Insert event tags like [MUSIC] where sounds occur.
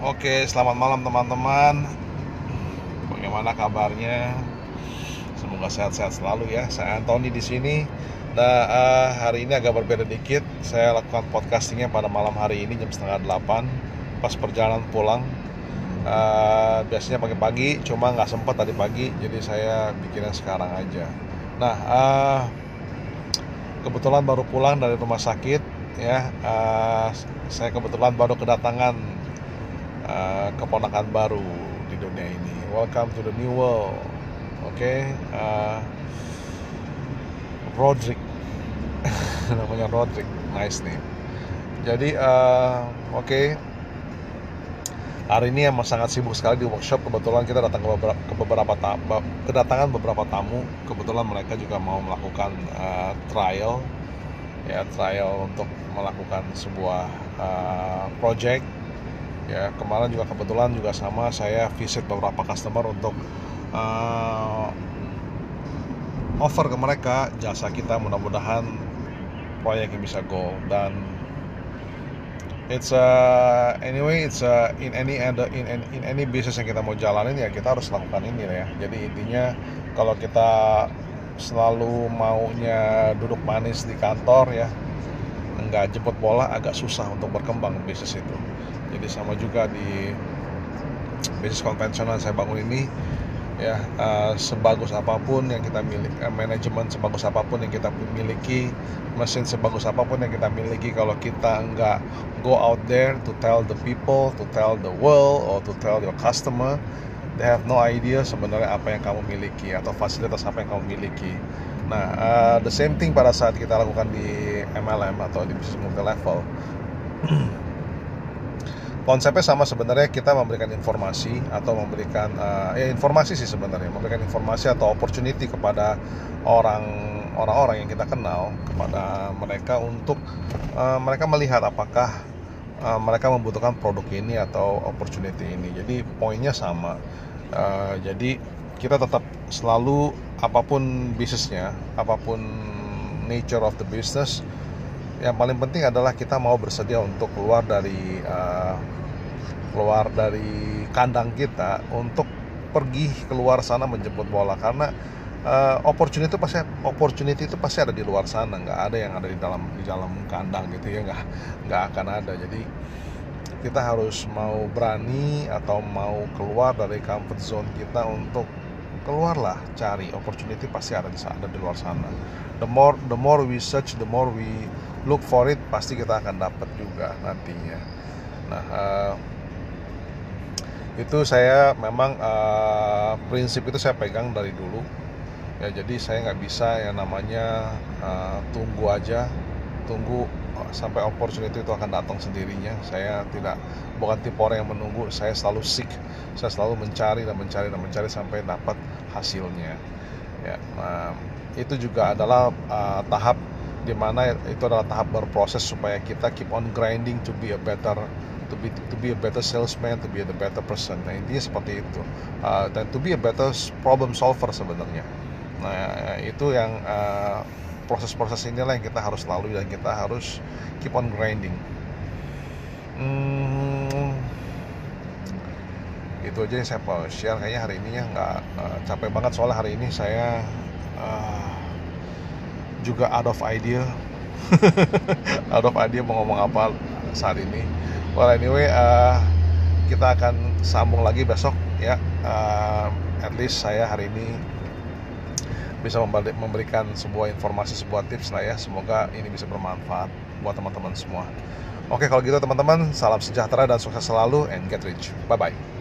Oke, selamat malam teman-teman. Bagaimana kabarnya? Semoga sehat-sehat selalu ya. Saya Anthony di sini. Nah, uh, hari ini agak berbeda dikit. Saya lakukan podcastingnya pada malam hari ini jam setengah delapan, pas perjalanan pulang. Uh, biasanya pagi-pagi, cuma nggak sempat tadi pagi, jadi saya bikinnya sekarang aja. Nah, uh, kebetulan baru pulang dari rumah sakit, ya. Uh, saya kebetulan baru kedatangan uh, keponakan baru di dunia ini. Welcome to the new world. Oke, okay? uh, Roderick, [LAUGHS] namanya Roderick, nice name. Jadi, uh, oke, okay. hari ini emang sangat sibuk sekali di workshop. Kebetulan kita datang ke beberapa, ke beberapa tamu, kedatangan beberapa tamu. Kebetulan mereka juga mau melakukan uh, trial, ya trial untuk melakukan sebuah uh, project ya kemarin juga kebetulan juga sama saya visit beberapa customer untuk uh, offer ke mereka jasa kita. Mudah-mudahan proyek bisa go. Dan it's a anyway it's a in any other in, in in any business yang kita mau jalanin ya kita harus lakukan ini ya. Jadi intinya kalau kita selalu maunya duduk manis di kantor ya nggak jemput bola agak susah untuk berkembang bisnis itu. Jadi sama juga di bisnis konvensional saya bangun ini ya uh, sebagus apa pun yang kita miliki uh, manajemen sebagus apa pun yang kita miliki mesin sebagus apa pun yang kita miliki kalau kita nggak go out there to tell the people to tell the world or to tell your customer they have no idea sebenarnya apa yang kamu miliki atau fasilitas apa yang kamu miliki nah uh, the same thing pada saat kita lakukan di MLM atau di bisnis multi level. [CLEARS THROAT] Konsepnya sama sebenarnya kita memberikan informasi atau memberikan uh, ya informasi sih sebenarnya memberikan informasi atau opportunity kepada orang orang-orang yang kita kenal kepada mereka untuk uh, mereka melihat apakah uh, mereka membutuhkan produk ini atau opportunity ini. Jadi poinnya sama. Uh, jadi kita tetap selalu apa pun bisnisnya apa pun nature of the business yang paling penting adalah kita mau bersedia untuk keluar dari uh, keluar dari kandang kita untuk pergi keluar sana menjemput bola. Karena uh, opportunity itu pasti opportunity itu pasti ada di luar sana. Nggak ada yang ada di dalam di dalam kandang gitu ya. Nggak nggak akan ada. Jadi kita harus mau berani atau mau keluar dari comfort zone kita untuk keluarlah cari opportunity pasti ada di ada di luar sana. The more the more we search the more we look for it pasti kita akan dapat juga nantinya. Nah uh, itu saya memang uh, prinsip itu saya pegang dari dulu. Ya jadi saya nggak bisa yang namanya uh, tunggu aja tunggu sampai opportunity itu akan datang sendirinya. Saya tidak bukan tipe orang yang menunggu. Saya selalu seek. Saya selalu mencari dan mencari dan mencari sampai dapat hasilnya. Ya itu juga adalah uh, tahap di mana itu adalah tahap berproses supaya kita keep on grinding to be a better to be to be a better salesman to be a better person. Nah intinya seperti itu. Uh, dan to be a better problem solver sebenarnya. Nah itu yang uh, proses-proses inilah yang kita harus lalui dan kita harus keep on grinding. Hmm, itu aja yang saya mau share. Kayaknya hari ini ya nggak uh, capek banget. Soalnya hari ini saya uh, juga out of idea. [LAUGHS] Out of idea mau ngomong apa saat ini. Well anyway uh, kita akan sambung lagi besok ya. Uh, at least saya hari ini bisa memberikan sebuah informasi sebuah tips lah ya. Semoga ini bisa bermanfaat buat teman-teman semua. Oke kalau gitu teman-teman salam sejahtera dan sukses selalu and get rich. Bye bye